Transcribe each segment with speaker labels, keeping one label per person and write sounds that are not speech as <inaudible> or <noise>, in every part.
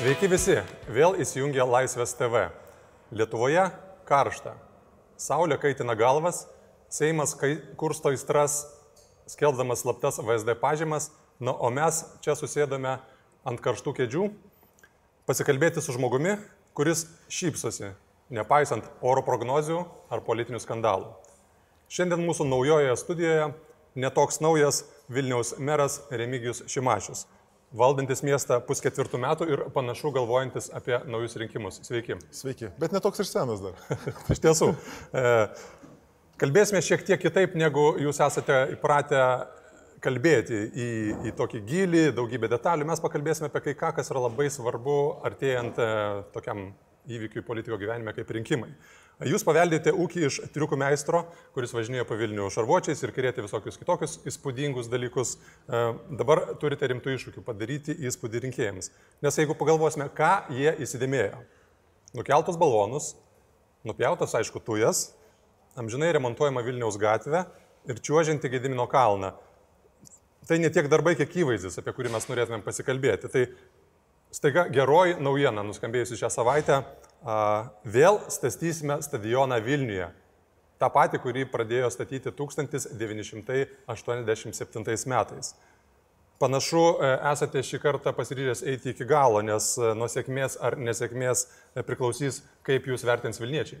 Speaker 1: Sveiki visi, vėl įsijungia Laisvės TV. Lietuvoje karšta. Saulė kaitina galvas, Seimas kursto įstras, skelbdamas slaptas VSD pažymas, na, o mes čia susėdame ant karštų kėdžių pasikalbėti su žmogumi, kuris šypsosi, nepaisant oro prognozių ar politinių skandalų. Šiandien mūsų naujojoje studijoje netoks naujas Vilniaus meras Remigijus Šimašius, valdantis miestą pusketvirtų metų ir panašu galvojantis apie naujus rinkimus. Sveiki.
Speaker 2: Sveiki, bet netoks ir senas dar. <laughs>
Speaker 1: Iš tiesų. E, kalbėsime šiek tiek kitaip, negu jūs esate įpratę kalbėti į, į tokį gilį, daugybę detalių. Mes pakalbėsime apie kai ką, kas yra labai svarbu artėjant e, tokiam įvykiui politiko gyvenime kaip rinkimai. Jūs paveldėte ūkį iš triukų meistro, kuris važinėjo po Vilnių šarvuočiais ir kėrėti visokius kitokius įspūdingus dalykus. E, dabar turite rimtų iššūkių padaryti įspūdį rinkėjams. Nes jeigu pagalvosime, ką jie įsidėmėjo. Nukeltus balonus, nupjautas, aišku, tujas, amžinai remontuojama Vilniaus gatvė ir čiuožianti Gedimino kalną tai ne tiek darbai, kiek įvaizdis, apie kurį mes norėtumėm pasikalbėti. Tai staiga geroji naujiena nuskambėjusi šią savaitę, vėl statysime stadioną Vilniuje. Ta pati, kurį pradėjo statyti 1987 metais. Panašu, e, esate šį kartą pasiryžęs eiti iki galo, nes e, nuo sėkmės ar nesėkmės e, priklausys, kaip jūs vertins Vilniečiai.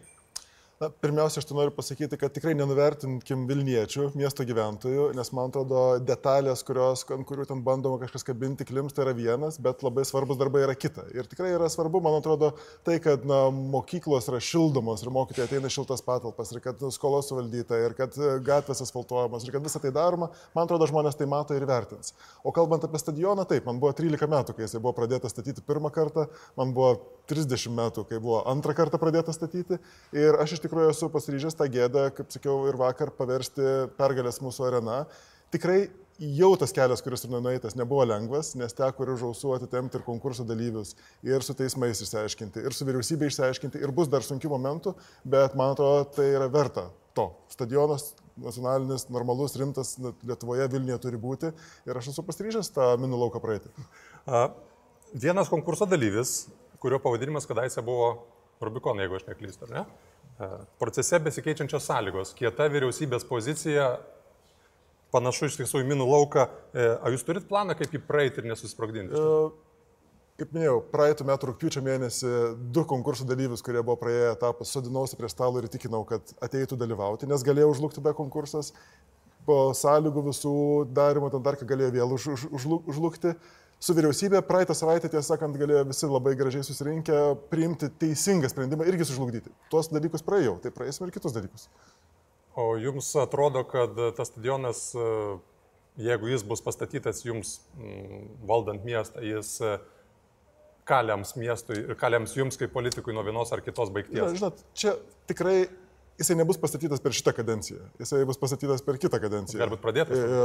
Speaker 2: Na, pirmiausia, aš tai noriu pasakyti, kad tikrai nenuvertinkim Vilniečių, miesto gyventojų, nes man atrodo detalės, kurios, ant kurių ten bandoma kažkas kabinti klims, tai yra vienas, bet labai svarbus darbai yra kita. Ir tikrai yra svarbu, man atrodo, tai, kad na, mokyklos yra šildomos ir mokytojai ateina šiltas patalpas, ir kad skolos suvaldyta, ir kad gatvės asfaltuojamos, ir kad visą tai daroma, man atrodo, žmonės tai mato ir vertins. O kalbant apie stadioną, taip, man buvo 13 metų, kai jisai buvo pradėtas statyti pirmą kartą, man buvo 30 metų, kai buvo antrą kartą pradėtas statyti. Ir aš iš tikrųjų tikrųjų esu pasiryžęs tą gėdą, kaip sakiau ir vakar, paversti pergalės mūsų arena. Tikrai jau tas kelias, kuris ir nueitas, nebuvo lengvas, nes teko ir už ausų atitemti ir konkurso dalyvius, ir su teismais išsiaiškinti, ir su vyriausybė išsiaiškinti, ir bus dar sunkių momentų, bet man atrodo, tai yra verta to. Stadionas nacionalinis, normalus, rimtas Lietuvoje, Vilniuje turi būti ir aš esu pasiryžęs tą minų lauką praeiti.
Speaker 1: Vienas konkurso dalyvis, kurio pavadinimas kadaise buvo Rubikon, jeigu aš neklystu, ne? E, procese besikeičiančios sąlygos, kieta vyriausybės pozicija, panašu iš tiesų į minų lauką. E, ar jūs turit planą, kaip jį praeiti ir nesusprogdinti? E,
Speaker 2: kaip minėjau, praeitų metų rūpiučio mėnesį du konkursų dalyvius, kurie buvo praėję etapą, sodinausi prie stalo ir tikinau, kad ateitų dalyvauti, nes galėjau užlūkti be konkursas. Po sąlygų visų darimo ten dar ką galėjo vėl už, už, užlūkti. Už, su vyriausybė praeitą savaitę, tiesą sakant, galėjo visi labai gražiai susirinkę priimti teisingą sprendimą irgi sužlugdyti. Tuos dalykus praėjau, tai praeisime ir kitus dalykus.
Speaker 1: O jums atrodo, kad tas stadionas, jeigu jis bus pastatytas jums mm, valdant miestą, jis kaliams miestui ir kaliams jums kaip politikui nuo vienos ar kitos baigties?
Speaker 2: Na, žinot, čia tikrai jisai nebus pastatytas per šitą kadenciją, jisai bus pastatytas per kitą kadenciją.
Speaker 1: Gali būti pradėtas?
Speaker 2: E,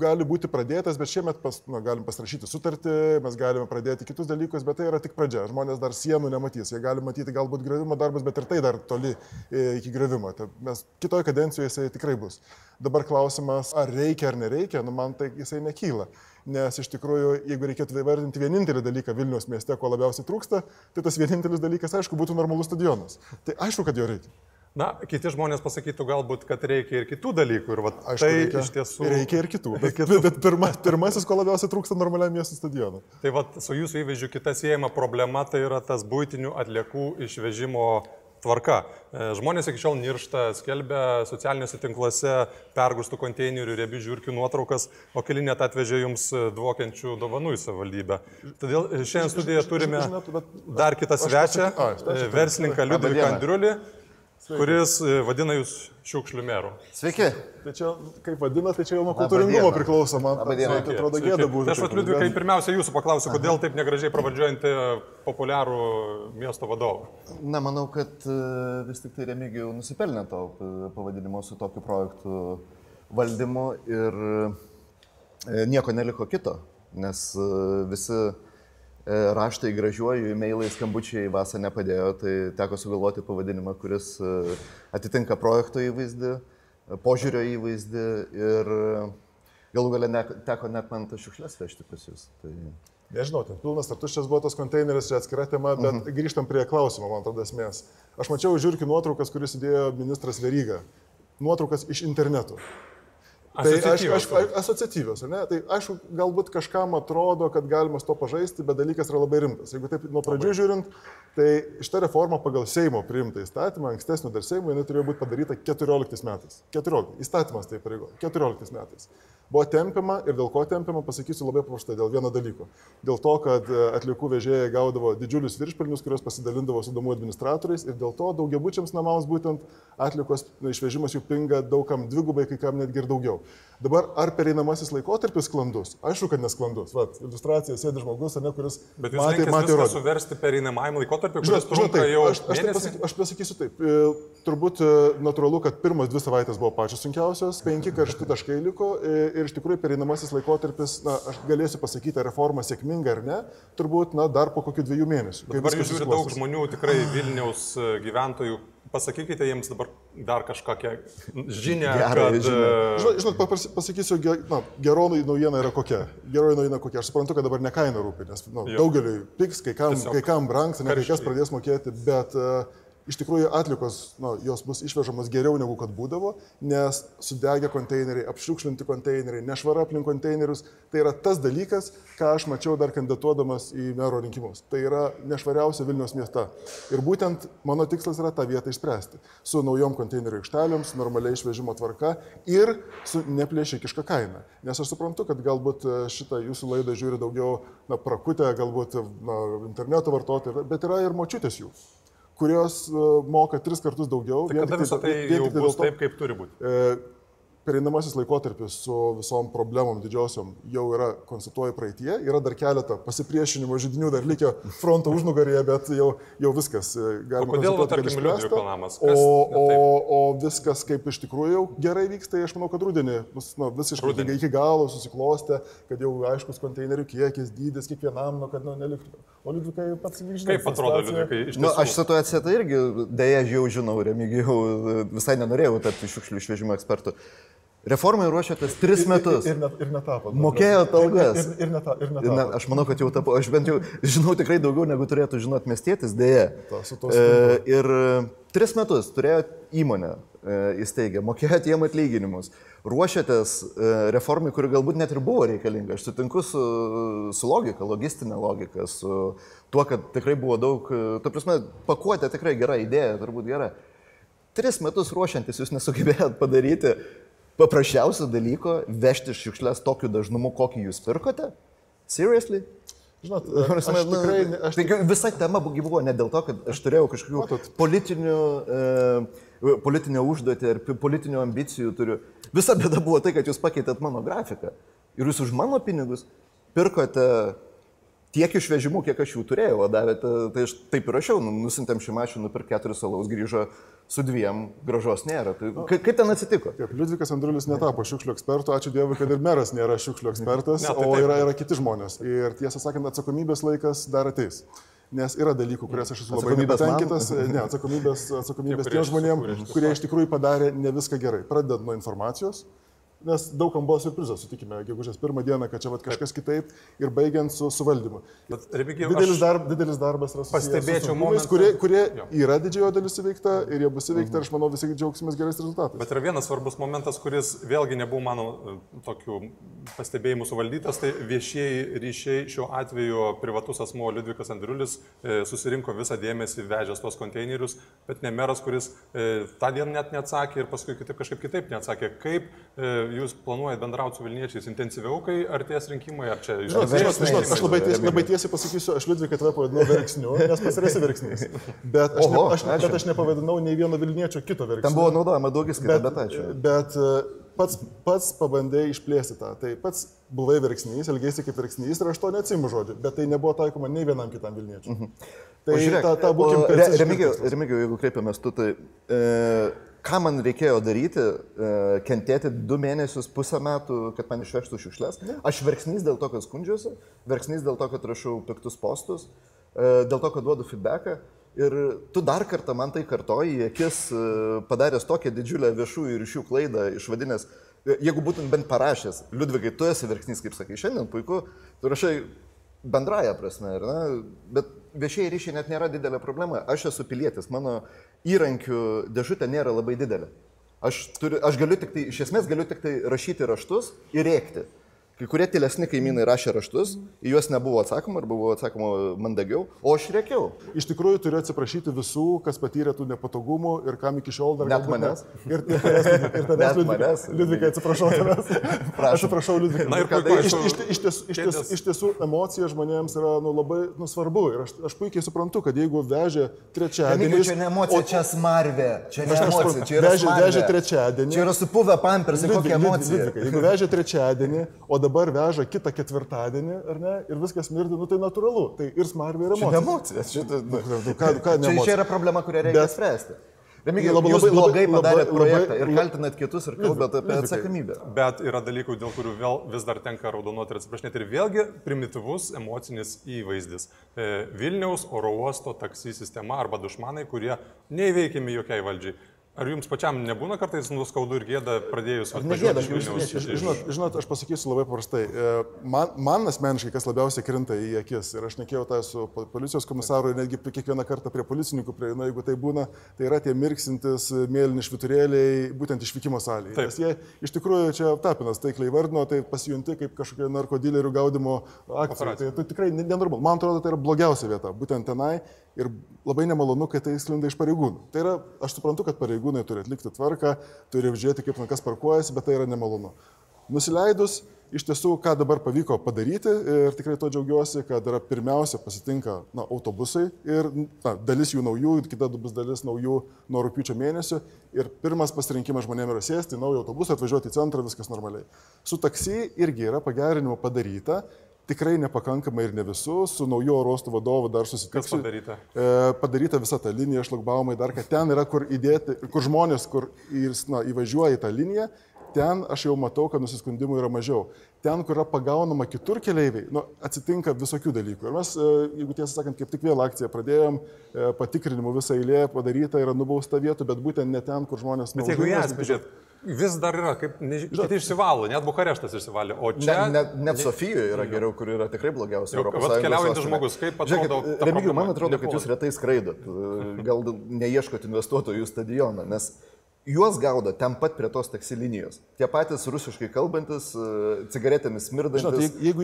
Speaker 2: gali būti pradėtas, bet šiemet pas, na, galim pasirašyti sutartį, mes galime pradėti kitus dalykus, bet tai yra tik pradžia. Žmonės dar sienų nematys, jie gali matyti galbūt grevimo darbus, bet ir tai dar toli e, iki grevimo. Tai mes kitoje kadencijoje jisai tikrai bus. Dabar klausimas, ar reikia ar nereikia, nu man tai jisai nekyla nes iš tikrųjų, jeigu reikėtų įvardinti vienintelį dalyką Vilnius mieste, ko labiausiai trūksta, tai tas vienintelis dalykas, aišku, būtų normalus stadionas. Tai aišku, kad jo reikia.
Speaker 1: Na, kiti žmonės pasakytų galbūt, kad reikia ir kitų dalykų. Ir va, Aišku, tai
Speaker 2: reikia,
Speaker 1: iš tiesų.
Speaker 2: Reikia ir kitų. Bet, kitų. bet pirma, pirmasis, ko labiausiai trūksta normaliam miesto stadionui.
Speaker 1: Tai va, su jūsų įvaizdžiu kita siejama problema tai yra tas būtinių atliekų išvežimo tvarka. E, žmonės iki šiol niršta, skelbia socialiniuose tinkluose pergustų konteinerių, riebių žiūrkių nuotraukas, o keli net atvežė jums dvokiančių dovanų į savivaldybę. Todėl šiandien studijoje turime dar kitą svečią, verslininką Liudviką Andriulį. Sveiki. kuris e, vadina jūs šiukšlių merų.
Speaker 3: Sveiki.
Speaker 2: Tai čia, kaip vadina, tai čia jau nuo kultūringumo priklauso, man tai atrodo gėda būtų.
Speaker 1: Aš atliudikai pirmiausia jūsų paklausiu, kodėl taip negražiai pravardžiuojantį populiarų miesto vadovą.
Speaker 3: Na, manau, kad e, vis tik tai Remigijų nusipelnė to e, pavadinimo su tokiu projektu valdymu ir nieko neliko kito, nes visi E, raštai gražiuoju, e-mailai, skambučiai vasą nepadėjo, tai teko sugalvoti pavadinimą, kuris e, atitinka projekto įvaizdį, e, požiūrio įvaizdį ir galų galę ne, teko net man tas šiukšlės vežti pas jūs. Tai...
Speaker 2: Nežinau, ten pilnas ar tuščias buvo tas konteineris, čia atskira tema, bet mhm. grįžtam prie klausimo, man atrodo, esmės. Aš mačiau žiūrkių nuotraukas, kuris įdėjo ministras Veryga. Nuotraukas iš interneto. Tai aš, aš, asociatyvios, ne? Tai aišku, galbūt kažkam atrodo, kad galima su to pažaisti, bet dalykas yra labai rimtas. Jeigu taip nuo pradžių labai. žiūrint, tai šita reforma pagal Seimo priimtą įstatymą, ankstesnio dar Seimo, jinai turėjo būti padaryta 14 metais. 14. Įstatymas tai pareigo. 14 metais buvo tempiama ir dėl ko tempiama, pasakysiu labai paprastai, dėl vieno dalyko. Dėl to, kad e, atliekų vežėjai gaudavo didžiulius viršpelnius, kuriuos pasidalindavo su domų administratoriais ir dėl to daugiabučiams namams būtent atlikos išvežimas jų pinga daugam dvigubai, kai kam netgi ir daugiau. Dabar ar pereinamasis laikotarpis sklandus? Aišku, kad nesklandus. Vat, iliustracija sėdi žmogus, ne, kuris
Speaker 1: Bet jūs matė, matė rodyti. suversti pereinamajam laikotarpiu, kuris
Speaker 2: žinot, žinot, taip, aš, aš, pasaky, aš pasakysiu taip. E, turbūt e, natūralu, kad pirmas dvi savaitės buvo pačios sunkiausios, penki karšti taškai liko ir iš tikrųjų pereinamasis laikotarpis, na, aš galėsiu pasakyti, ar reforma sėkminga ar ne, turbūt, na, dar po kokių dviejų mėnesių.
Speaker 1: Dabar jūs žiūrite daug žmonių, tikrai Vilniaus e, gyventojų, pasakykite jiems dabar dar kažkokią žinią.
Speaker 2: Gerą kad... E, žinot, žinot, pasakysiu, na, geroji naujiena yra kokia. Geroji naujiena kokia. Aš suprantu, kad dabar ne kaina rūpi, nes nu, daugeliui piks, kai kam, Tiesiog kai kam brangs, ne kai kas pradės mokėti, bet uh, iš tikrųjų atlikos, nu, jos bus išvežamos geriau negu kad būdavo, nes sudegę konteineriai, apšiukšlinti konteineriai, nešvara aplink konteinerius, tai yra tas dalykas, ką aš mačiau dar kandidatuodamas į mero rinkimus. Tai yra nešvariausia Vilnius miesta. Ir būtent mano tikslas yra tą vietą išspręsti. Su naujom konteinerių aikštelėm, su normaliai išvežimo tvarka ir su neplėšikiška kaina. Nes aš suprantu, kad galbūt šitą jūsų laidą žiūri daugiau na, prakutę, galbūt na, interneto vartotojai, bet yra ir močiutės jų kurios e, moka tris kartus daugiau.
Speaker 1: Tai kada visą tai jau bus taip, kaip turi būti?
Speaker 2: E, pereinamasis laikotarpis su visom problemom didžiosiom jau yra konstatuoja praeitie, yra dar keletą pasipriešinimo žydinių dar likę fronto užnugarėje, bet jau, jau viskas e,
Speaker 1: galima pasakyti. Kodėl, tarkim, Liudviko namas?
Speaker 2: O, o, o viskas kaip iš tikrųjų jau gerai vyksta, aš manau, kad rudenį nu, visiškai iki galo susiklostė, kad jau aiškus konteinerių kiekis, dydis kiekvienam, nu, kad nu, neliktų. O Liudvikai pats žinai.
Speaker 1: Kaip atrodo Liudvikai iš
Speaker 3: tikrųjų? Nu, aš situaciją tai irgi dėja jau žinau, remigijau, visai nenorėjau tapti šiukšlių išvežimo ekspertu. Reformai ruošiatės tris metus.
Speaker 2: Ir, ir, ir, ir netapo.
Speaker 3: Mokėjote algas.
Speaker 2: Ir, ir, ir, neta, ir netapo.
Speaker 3: Na, aš manau, kad jau tapo. Aš bent jau žinau tikrai daugiau, negu turėtų žinoti miestietis, dėja.
Speaker 2: E,
Speaker 3: ir e, tris metus turėjote įmonę e, įsteigę, mokėjote jiem atlyginimus, ruošiatės e, reformai, kuri galbūt net ir buvo reikalinga. Aš sutinku su, su logika, logistinė logika, su tuo, kad tikrai buvo daug, e, ta prasme, pakuotė tikrai gera idėja, turbūt gera. Tris metus ruošiantis jūs nesugebėjot padaryti paprasčiausio dalyko vežti šiukšlės tokiu dažnumu, kokį jūs pirkote? Seriously?
Speaker 2: Žinot, aš, nu, tikrai... Aš
Speaker 3: tik... Visa tema buvo ne dėl to, kad aš turėjau kažkokių politinių, e, politinę užduotį ar politinių ambicijų turiu. Visa bėda buvo tai, kad jūs pakeitėt mano grafiką. Ir jūs už mano pinigus pirkote tiek išvežimų, kiek aš jų turėjau, o davėte, tai aš taip ir rašiau, nu, nusintėm šį mašiną, nupirk keturis alaus, grįžo su dviem, gražos nėra. Tai, kaip, kaip ten atsitiko?
Speaker 2: Taip, Liudvikas Andrulis netapo šiukšlių ekspertu, ačiū Dievui, kad ir meras nėra šiukšlių ekspertas, ne, tai o yra, yra kiti žmonės. Ir tiesą sakant, atsakomybės laikas dar ateis. Nes yra dalykų, kurias aš esu labai nepatenkintas. Ne, atsakomybės, atsakomybės tiem žmonėm, kurie iš tikrųjų padarė ne viską gerai. Pradedant nuo informacijos, nes daugam buvo surprizas, sutikime, gegužės pirmą dieną, kad čia vat, kažkas kitaip ir baigiant su suvaldymu. Bet, Remigijau, didelis, darb, didelis darbas yra susijęs
Speaker 1: pastebėčiau
Speaker 2: su momentais, kurie, kurie jo. yra didžiojo dalis įveikta ir jie bus įveikta ir aš manau visi džiaugsimės gerais rezultatais.
Speaker 1: Bet yra vienas svarbus momentas, kuris vėlgi nebuvo mano e, tokių pastebėjimų suvaldytas, tai viešieji ryšiai šiuo atveju privatus asmo Liudvikas Andriulis e, susirinko visą dėmesį vežęs tuos konteinerius, bet ne meras, kuris e, tą dieną net neatsakė ir paskui kitaip, kažkaip kitaip neatsakė, kaip jūs planuojate bendrauti su Vilniečiais intensyviau, kai artės rinkimai, ar čia iš
Speaker 2: tikrųjų? Žinot, aš labai, ties, labai tiesiai pasakysiu, aš Liudviką tave pavadinau verksniu, nes pats esi verksnys. Bet aš, Oho, ne, aš, bet aš nepavadinau nei vieno Vilniečio kito verksniu.
Speaker 3: Ten buvo naudojama daugiskaita, bet, bet ačiū.
Speaker 2: Bet e, pats, pats pabandėjai išplėsti tą. Tai pats buvai verksnys, elgėsi kaip verksnys ir aš to neatsimu žodžiu, bet tai nebuvo taikoma nei vienam kitam Vilniečiui. Mhm. Tai žiūrėk, ta, ta būkim.
Speaker 3: Remigijau, jeigu kreipiamės tu, tai... E, ką man reikėjo daryti, e, kentėti du mėnesius, pusę metų, kad man išvežtų šiukšlės. Aš verksnys dėl to, kad skundžiuosi, verksnys dėl to, kad rašau piktus postus, e, dėl to, kad duodu feedbacką. Ir tu dar kartą man tai kartoji, akis e, padaręs tokią didžiulę viešųjų ryšių klaidą, išvadinęs, jeigu būtum bent parašęs, Liudvigai, tu esi verksnys, kaip sakai, šiandien puiku, tu rašai bendraja prasme, ne? Bet viešieji ryšiai net nėra didelė problema. Aš esu pilietis, mano įrankių dėžutė nėra labai didelė. Aš, turiu, aš galiu tik tai, iš esmės galiu tik tai rašyti raštus ir rėkti. Kai kurie tylesni kaimynai rašė raštus, į juos nebuvo atsakoma ar buvo atsakoma mandagiau, o aš rėkiau.
Speaker 2: Iš tikrųjų turiu atsiprašyti visų, kas patyrė tų nepatogumų ir kam iki šiol dar...
Speaker 3: Net manęs.
Speaker 2: Ir, ir tavęs, ir tavęs
Speaker 3: manęs.
Speaker 2: Liudvikai, atsiprašau tavęs. <laughs> Atsiprašau, Liudvikai.
Speaker 1: Na ir
Speaker 3: Kada
Speaker 2: Iš, iš, iš, ties, iš, ties, iš tiesų emocija žmonėms yra nu, labai nu, svarbu ir aš, aš puikiai suprantu, kad jeigu vežė trečiadienį...
Speaker 3: Čia ne emocija, čia smarvė. Čia ne emocija, čia yra
Speaker 2: Vežė- vežė trečiadienį.
Speaker 3: Čia yra supuvę pampersai, kokia emocija.
Speaker 2: Jeigu vežė trečiadienį, o dabar veža kitą ketvirtadienį, ar ne, ir viskas mirdi, nu tai natūralu. Tai ir smarvė ir
Speaker 3: Čia ne
Speaker 2: emocija.
Speaker 3: emocija. Čia, nu,
Speaker 2: Nu, ką, ką, ne
Speaker 3: čia, čia yra problema, kurią reikia
Speaker 2: Bet-
Speaker 3: spręsti. Remigijau,
Speaker 2: Labai- labai-
Speaker 3: blogai padarėt
Speaker 2: labai-
Speaker 3: projektą ir
Speaker 2: labai-
Speaker 3: kaltinat kitus ir kalbate apie atsakomybę.
Speaker 1: Bet yra dalykų, dėl kurių vėl vis dar tenka raudonuoti ir atsiprašinėti. Ir vėlgi primityvus emocinis įvaizdis. E, Vilniaus oro uosto taksi sistema arba dušmanai, kurie neįveikiami jokiai valdžiai. Ar jums pačiam nebūna kartais nuskaudu ir gėda pradėjus atvažiuoti iš Vilniaus?
Speaker 2: Žinot, žinot, aš pasakysiu labai paprastai. E, Man, man asmeniškai, kas labiausiai krinta į akis, ir aš nekėjau tą su po- policijos komisaru, ir netgi kiekvieną kartą prie policininkų, prie, na, jeigu tai būna, tai yra tie mirksintis e, mėlyni šviturėliai būtent išvykimo salėje. Nes jie iš tikrųjų čia tapinas taikliai vardino, tai pasijunti kaip kažkokia narkodilerių gaudimo akcija. Tai, tai tikrai ne- nenormalu. Man atrodo, tai yra blogiausia vieta, būtent tenai. Ir labai nemalonu, kai tai sklinda iš pareigūnų. Tai yra, aš suprantu, kad pareigūnai turi atlikti tvarką, turi žiūrėti, kaip ten kas parkuojasi, bet tai yra nemalonu. Nusileidus, iš tiesų, ką dabar pavyko padaryti ir tikrai to džiaugiuosi, kad yra pirmiausia pasitinka na, autobusai ir na, dalis jų naujų, kita bus dalis naujų nuo rūpiučio mėnesio ir pirmas pasirinkimas žmonėms yra sėsti į naują autobusą, atvažiuoti į centrą, viskas normaliai. Su taksi irgi yra pagerinimo padaryta. Tikrai nepakankamai ir ne visus, su naujo oro uosto vadovu dar
Speaker 1: Kas
Speaker 2: susitiksiu.
Speaker 1: padaryta?
Speaker 2: E, padaryta visa ta linija, šlagbaumai, dar kad ten yra kur įdėti, kur žmonės, kur į, na, įvažiuoja į tą liniją, ten aš jau matau, kad nusiskundimų yra mažiau. Ten, kur yra pagaunama kitur keleiviai, nu, atsitinka visokių dalykų. Ir mes, e, jeigu tiesą sakant, kaip tik vėl akciją pradėjom, e, patikrinimų visą eilę padaryta, yra nubausta vietų, bet būtent ne ten, kur žmonės...
Speaker 1: Bet jeigu jas pažiūrėt, vis dar yra, kaip neži... kiti išsivalo, net Bukareštas išsivalė, o
Speaker 3: Ne,
Speaker 1: čia...
Speaker 3: net, net Sofijoje yra geriau, kur yra tikrai blogiausia.
Speaker 1: Vat
Speaker 3: Sąjungos
Speaker 1: keliaujantis žmogus, kaip atrodo
Speaker 3: Remigijau, man atrodo, kad jūs retai skraidot. Gal neieškot investuotojų į stadioną, nes juos gaudo ten pat prie tos taksi linijos. Tie patys rusiškai kalbantis, e, cigaretėmis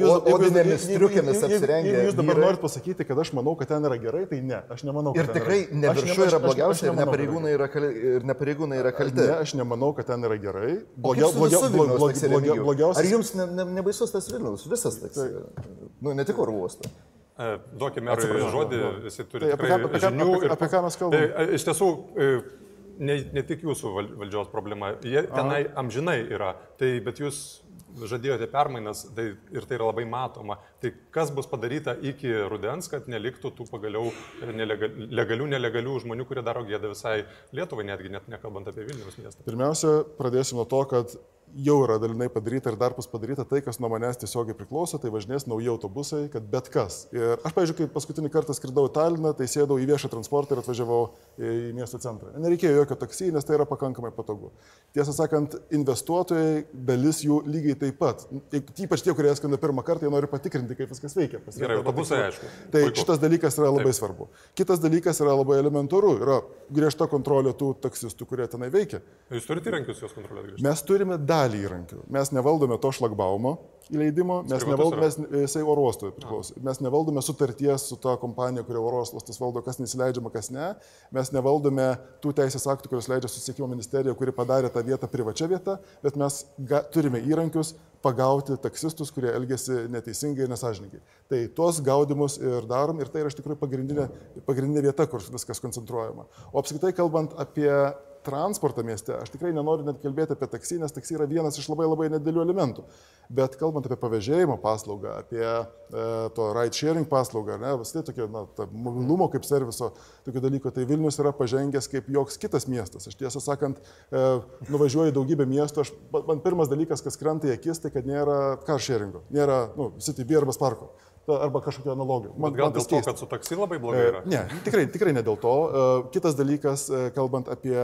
Speaker 2: jūs-
Speaker 3: odinėmis
Speaker 2: jeigu-
Speaker 3: apsirengę.
Speaker 2: Jeigu jūs dabar
Speaker 3: vyrai.
Speaker 2: norit pasakyti, kad aš manau, kad ten yra gerai, tai ne, aš nemanau, kad
Speaker 3: Ir
Speaker 2: ten
Speaker 3: tikrai
Speaker 2: yra.
Speaker 3: ne
Speaker 2: aš-
Speaker 3: yra blogiausia
Speaker 2: aš
Speaker 3: ir ne pareigūnai yra, kalti.
Speaker 2: Ne, aš nemanau, kad ten yra gerai.
Speaker 3: Blogia,
Speaker 2: Blogia, blogia, blogia, blogia, blogia,
Speaker 3: Ar jums ne, ne, nebaisus tas Vilnius, visas tas? Nu, ne tik oro uostas.
Speaker 1: E, Duokime merui
Speaker 2: Atsiprašau,
Speaker 1: žodį, jisai turi
Speaker 2: Tai apie ką- apie ką-
Speaker 1: žinių.
Speaker 2: apie-
Speaker 1: ir-
Speaker 2: apie ką mes kalbam?
Speaker 1: Tai, e, Iš tiesų, e, ne, ne tik jūsų val- valdžios problema, jie tenai amžinai yra, tai, bet jūs žadėjote permainas tai, ir tai yra labai matoma. Tai kas bus padaryta iki rudens, kad neliktų tų pagaliau nelega- legalių, nelegalių žmonių, kurie daro gėdą visai Lietuvai, netgi net nekalbant apie Vilnius miestą.
Speaker 2: Pirmiausia, pradėsim nuo to, kad jau yra dalinai padaryta ir dar bus padaryta tai, kas nuo manęs tiesiogiai priklauso, tai važinės nauji autobusai, kad bet kas. Ir aš, pavyzdžiui, kai paskutinį kartą skridau į Taliną, tai sėdau į viešą transportą ir atvažiavau į miesto centrą. Nereikėjo jokio taksi, nes tai yra pakankamai patogu. Tiesą sakant, investuotojai, dalis jų lygiai taip pat. Ypač tie, kurie skrenda pirmą kartą, jie nori patikrinti, kaip viskas veikia.
Speaker 1: Gerai, autobusai, aišku.
Speaker 2: Tai
Speaker 1: Puiku.
Speaker 2: šitas dalykas yra labai svarbu. Kitas dalykas yra labai elementaru. Yra griežta kontrolė tų taksistų, kurie tenai veikia.
Speaker 1: Jūs turite įrankius juos kontroliuoti?
Speaker 2: Mes turime dalį įrankių. Mes nevaldome to šlagbaumo įleidimo, mes nevaldome, mes, jisai oro uostui priklauso. Mes nevaldome sutarties su ta kompanija, kurio oro uostas valdo, kas neįsileidžiama, kas ne. Mes nevaldome tų teisės aktų, kuriuos leidžia susisiekimo ministerija, kuri padarė tą vietą privačia vieta, bet mes ga, turime įrankius pagauti taksistus, kurie elgesi neteisingai ir nesažininkai. Tai tuos gaudimus ir darom ir tai yra iš tikrųjų pagrindinė, pagrindinė vieta, kur viskas koncentruojama. O apskritai kalbant apie transportą mieste, aš tikrai nenoriu net kalbėti apie taksi, nes taksi yra vienas iš labai labai nedėlių elementų. Bet kalbant apie pavėžėjimo paslaugą, apie e, to ride sharing paslaugą, ne, vis tai tokia, na, ta mobilumo kaip serviso, tokių dalykų, tai Vilnius yra pažengęs kaip joks kitas miestas. Aš tiesą sakant, e, nuvažiuoju daugybę miestų, aš, man pirmas dalykas, kas krenta į akis, tai kad nėra car sharingo, nėra, nu, City B arba Sparko. Arba kažkokia analogija.
Speaker 1: Man, gal dėl to, kad su taksi labai blogai yra?
Speaker 2: Ne, tikrai, tikrai ne dėl to. Kitas dalykas, kalbant apie,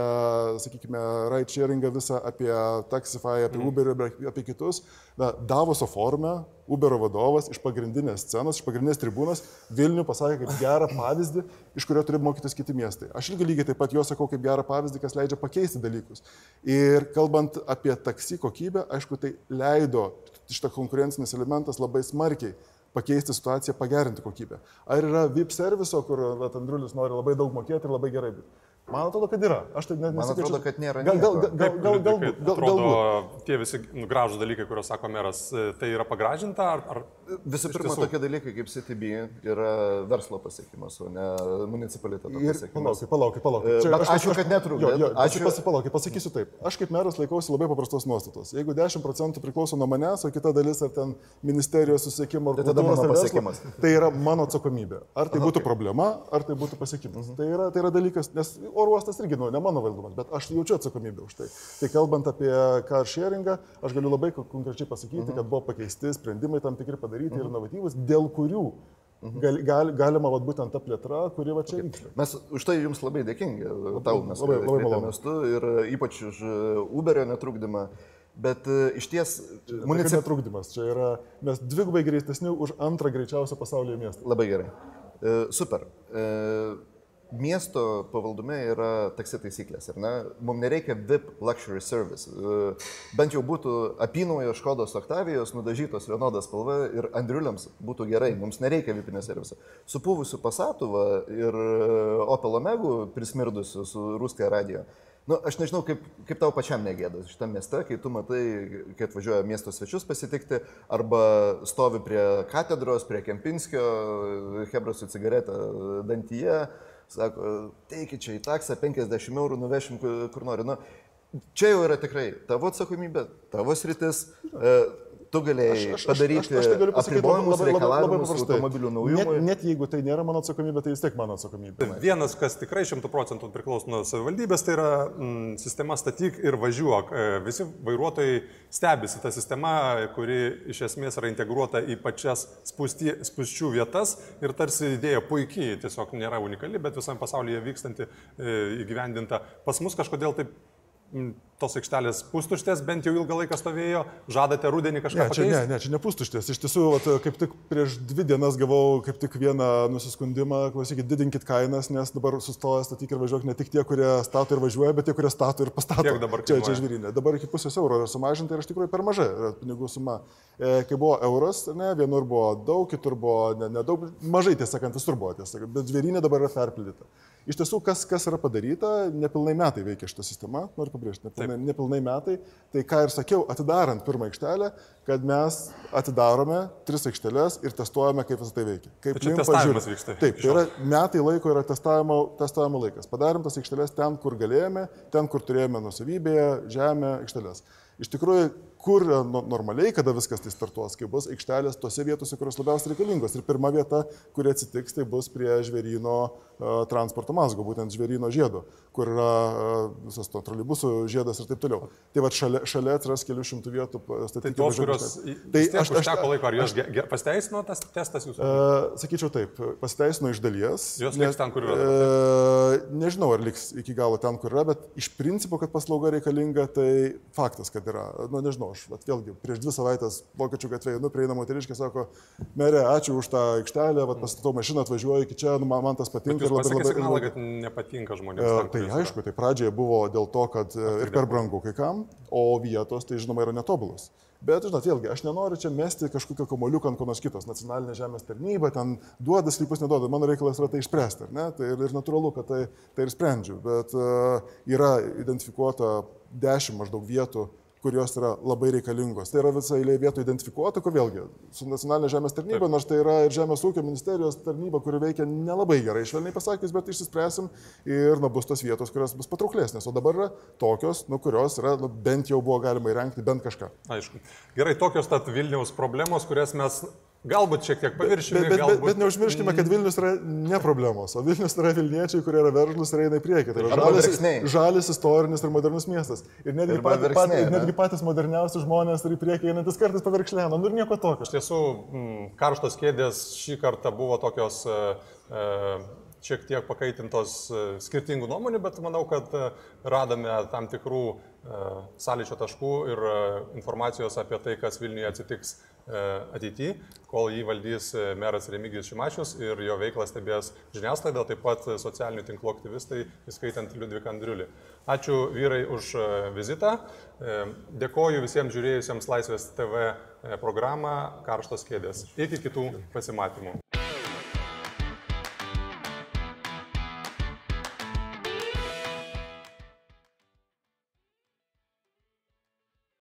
Speaker 2: sakykime, ride sharingą visą, apie Taxify, apie mm. Uber, apie kitus, na, Davoso forume Uberio vadovas iš pagrindinės scenos, iš pagrindinės tribūnos Vilnių pasakė kaip gerą pavyzdį, iš kurio turi mokytis kiti miestai. Aš irgi lygiai taip pat jo sakau kaip gerą pavyzdį, kas leidžia pakeisti dalykus. Ir kalbant apie taksi kokybę, aišku, tai leido šitą konkurencinis elementas labai smarkiai pakeisti situaciją, pagerinti kokybę. Ar yra VIP serviso, kur Andriulis nori labai daug mokėti ir labai gerai būti? Man atrodo, kad yra. Aš tai net
Speaker 3: nesakyčiau. Man atrodo, kad nėra.
Speaker 2: Gal, gal, gal, gal, gal, gal, gal,
Speaker 1: atrodo, gal, tie visi nu, gražus dalykai, kuriuos sako meras, e, tai yra pagražinta? Ar, ar...
Speaker 3: Visų pirma, tiesų... tokie dalykai kaip CTB yra verslo pasiekimas, o ne municipaliteto pasiekimas.
Speaker 2: Palaukit, palaukit, palaukit. E,
Speaker 3: Čia, aš, ačiū, aš, kad netrukdė.
Speaker 2: Ačiū. Ačiū. Palaukit, pasakysiu taip. Aš kaip meras laikausi labai paprastos nuostatos. Jeigu 10 procentų priklauso nuo manęs, o kita dalis ar ten ministerijos susiekimo ar
Speaker 3: tai tada mano pasiekimas.
Speaker 2: Tai yra mano atsakomybė. Ar tai būtų problema, ar tai būtų pasiekimas. Tai yra, tai yra dalykas, nes oro uostas irgi, nu, ne mano valdomas, bet aš jaučiu atsakomybę už tai. Tai kalbant apie car sharingą, aš galiu labai konkrečiai pasakyti, mhm. kad buvo pakeisti sprendimai tam tikri padaryti -huh. ir mhm. inovatyvus, dėl kurių mhm. Gal, gal, galima vat, būtent ta plėtra, kuri va čia vyksta.
Speaker 3: Mes už tai jums labai dėkingi, tau mes labai, labai malonus tu ir ypač už Uberio netrukdymą. Bet uh, iš ties...
Speaker 2: Municip... Netrukdymas, čia yra, mes dvigubai greitesni už antrą greičiausią pasaulyje miestą.
Speaker 3: Labai gerai. Uh, super. Uh, miesto pavaldume yra taksi taisyklės, ar ne? Mums nereikia VIP luxury service. E, bent jau būtų apynaujo Škodos Oktavijos nudažytos vienodas spalva ir Andriuliams būtų gerai, mums nereikia VIPinio serviso. Supūvusių Pasatuvą ir Opel Omegų prismirdusių su Ruskija radio. Nu, aš nežinau, kaip, kaip tau pačiam negėdas šitame mieste, kai tu matai, kai atvažiuoja miesto svečius pasitikti, arba stovi prie katedros, prie Kempinskio, Hebros su cigaretė dantyje, sako, teikit čia į taksą 50 eurų, nuvešim kur nori. Nu, čia jau yra tikrai tavo atsakomybė, tavo sritis. E, tu galėjai aš, aš, padaryti aš, aš, aš tai galiu pasakyti labai, labai, labai, labai paprastai. Automobilių naujumui.
Speaker 2: Net, net jeigu tai nėra mano atsakomybė, tai vis tiek mano atsakomybė.
Speaker 1: Vienas, kas tikrai šimtų procentų priklauso nuo savivaldybės, tai yra mm, sistema statyk ir važiuok. E, visi vairuotojai stebisi tą sistemą, kuri iš esmės yra integruota į pačias spūsti, spūsčių vietas ir tarsi idėja puikiai, tiesiog nėra unikali, bet visame pasaulyje vykstanti, e, įgyvendinta. Pas mus kažkodėl taip tos aikštelės pustuštės bent jau ilgą laiką stovėjo, žadate rudenį kažką
Speaker 2: ne, čia,
Speaker 1: pakeist?
Speaker 2: ne, ne, čia ne pustuštės. Iš tiesų, vat, kaip tik prieš dvi dienas gavau kaip tik vieną nusiskundimą, klausykit, didinkit kainas, nes dabar sustoja statyk ir važiuok ne tik tie, kurie stato ir važiuoja, bet tie, kurie stato ir pastato.
Speaker 1: Kiek dabar
Speaker 2: čia, čia žvirinė. Dabar iki pusės euro yra sumažinta ir iš tikrųjų per mažai yra pinigų suma. E, kai buvo euras, ne, vienur buvo daug, kitur buvo nedaug, ne mažai tiesą sakant, visur buvo tiesą, bet žvirinė dabar yra perpildyta. Iš tiesų, kas, kas yra padaryta, nepilnai metai veikia šitą sistemą, noriu pabrėžti, nepilnai, nepilnai metai. Tai ką ir sakiau, atidarant pirmą aikštelę, kad mes atidarome tris aikšteles ir testuojame, kaip visą tai veikia. Kaip
Speaker 1: tai testavimas vyksta.
Speaker 2: Taip, tai yra metai laiko yra testavimo, testavimo laikas. Padarėm tas aikšteles ten, kur galėjome, ten, kur turėjome nusavybėje, žemę, aikšteles. Iš tikrųjų, kur normaliai, kada viskas tai startuos, kai bus aikštelės tose vietose, kurios labiausiai reikalingos. Ir pirma vieta, kuri atsitiks, tai bus prie žvėryno transporto mazgo, būtent žvėryno žiedo, kur yra uh, visas to trolibusų žiedas ir taip toliau. Tai va šalia, šalia atsiras kelių šimtų vietų
Speaker 1: statyti. Tai tos, kurios... Tai aš, aš teko laiko, ar jos pasiteisino tas testas jūsų?
Speaker 2: Uh, sakyčiau taip, pasiteisino iš dalies.
Speaker 1: Jos liks ten, kur yra?
Speaker 2: Uh, nežinau, ar liks iki galo ten, kur yra, bet iš principo, kad paslauga reikalinga, tai faktas, kad yra. Nu, nežinau, aš vat, vėlgi prieš dvi savaitės vokiečių gatvėje, nu, prieina moteriškė, sako, merė, ačiū už tą aikštelę, vat, pastatau mašiną, atvažiuoju iki čia, nu, man, man tas patinka.
Speaker 1: Ir labai labai signalą, kad nepatinka žmonėms.
Speaker 2: Ten, tai aišku, tai pradžioje buvo dėl to, kad e, ir per brangu kai kam, o vietos, tai žinoma, yra netobulas. Bet, žinot, vėlgi, aš nenoriu čia mesti kažkokio kamoliuką ant konos kitos. Nacionalinė žemės tarnyba ten duoda slypus, neduoda. Mano reikalas yra tai išspręsti, ar ne? Tai ir, ir natūralu, kad tai, tai ir sprendžiu. Bet uh, yra identifikuota dešimt maždaug vietų, kurios yra labai reikalingos. Tai yra visa eilė vietų identifikuota, kur vėlgi su nacionalinė žemės tarnyba, Taip. nors tai yra ir žemės ūkio ministerijos tarnyba, kuri veikia nelabai gerai, švelniai pasakys, bet išsispręsim ir nu, bus tos vietos, kurios bus patrauklesnės. O dabar yra tokios, nu, kurios yra, nu, bent jau buvo galima įrengti bent kažką.
Speaker 1: Aišku. Gerai, tokios tad Vilniaus problemos, kurias mes Galbūt šiek tiek paviršiumi,
Speaker 2: Bet, bet, bet,
Speaker 1: galbūt...
Speaker 2: bet neužmirškime, kad Vilnius yra ne problemos, o Vilnius yra Vilniečiai, kurie yra veržlus ir eina į priekį. Tai yra žalis, žalis, istorinis ir modernus miestas. Ir netgi,
Speaker 3: Arba
Speaker 2: pat, pat, ir
Speaker 3: ne?
Speaker 2: netgi patys moderniausi žmonės ir į priekį einantis kartais pavirkšlėna. Nu ir nieko tokio.
Speaker 1: Iš tiesų, mm, karštos kėdės šį kartą buvo tokios e, e, šiek tiek pakaitintos e, skirtingų nuomonių, bet manau, kad e, radome tam tikrų sąlyčio taškų ir informacijos apie tai, kas Vilniuje atsitiks ateityje, kol jį valdys e, meras Remigijus Šimašius ir jo veiklą stebės žiniasklaida, taip pat e, socialinių tinklų aktyvistai, įskaitant Liudviką Andriulį. Ačiū vyrai už e, vizitą. E, Dėkoju visiems žiūrėjusiems Laisvės TV e, programą Karštos kėdės. Iki kitų pasimatymų.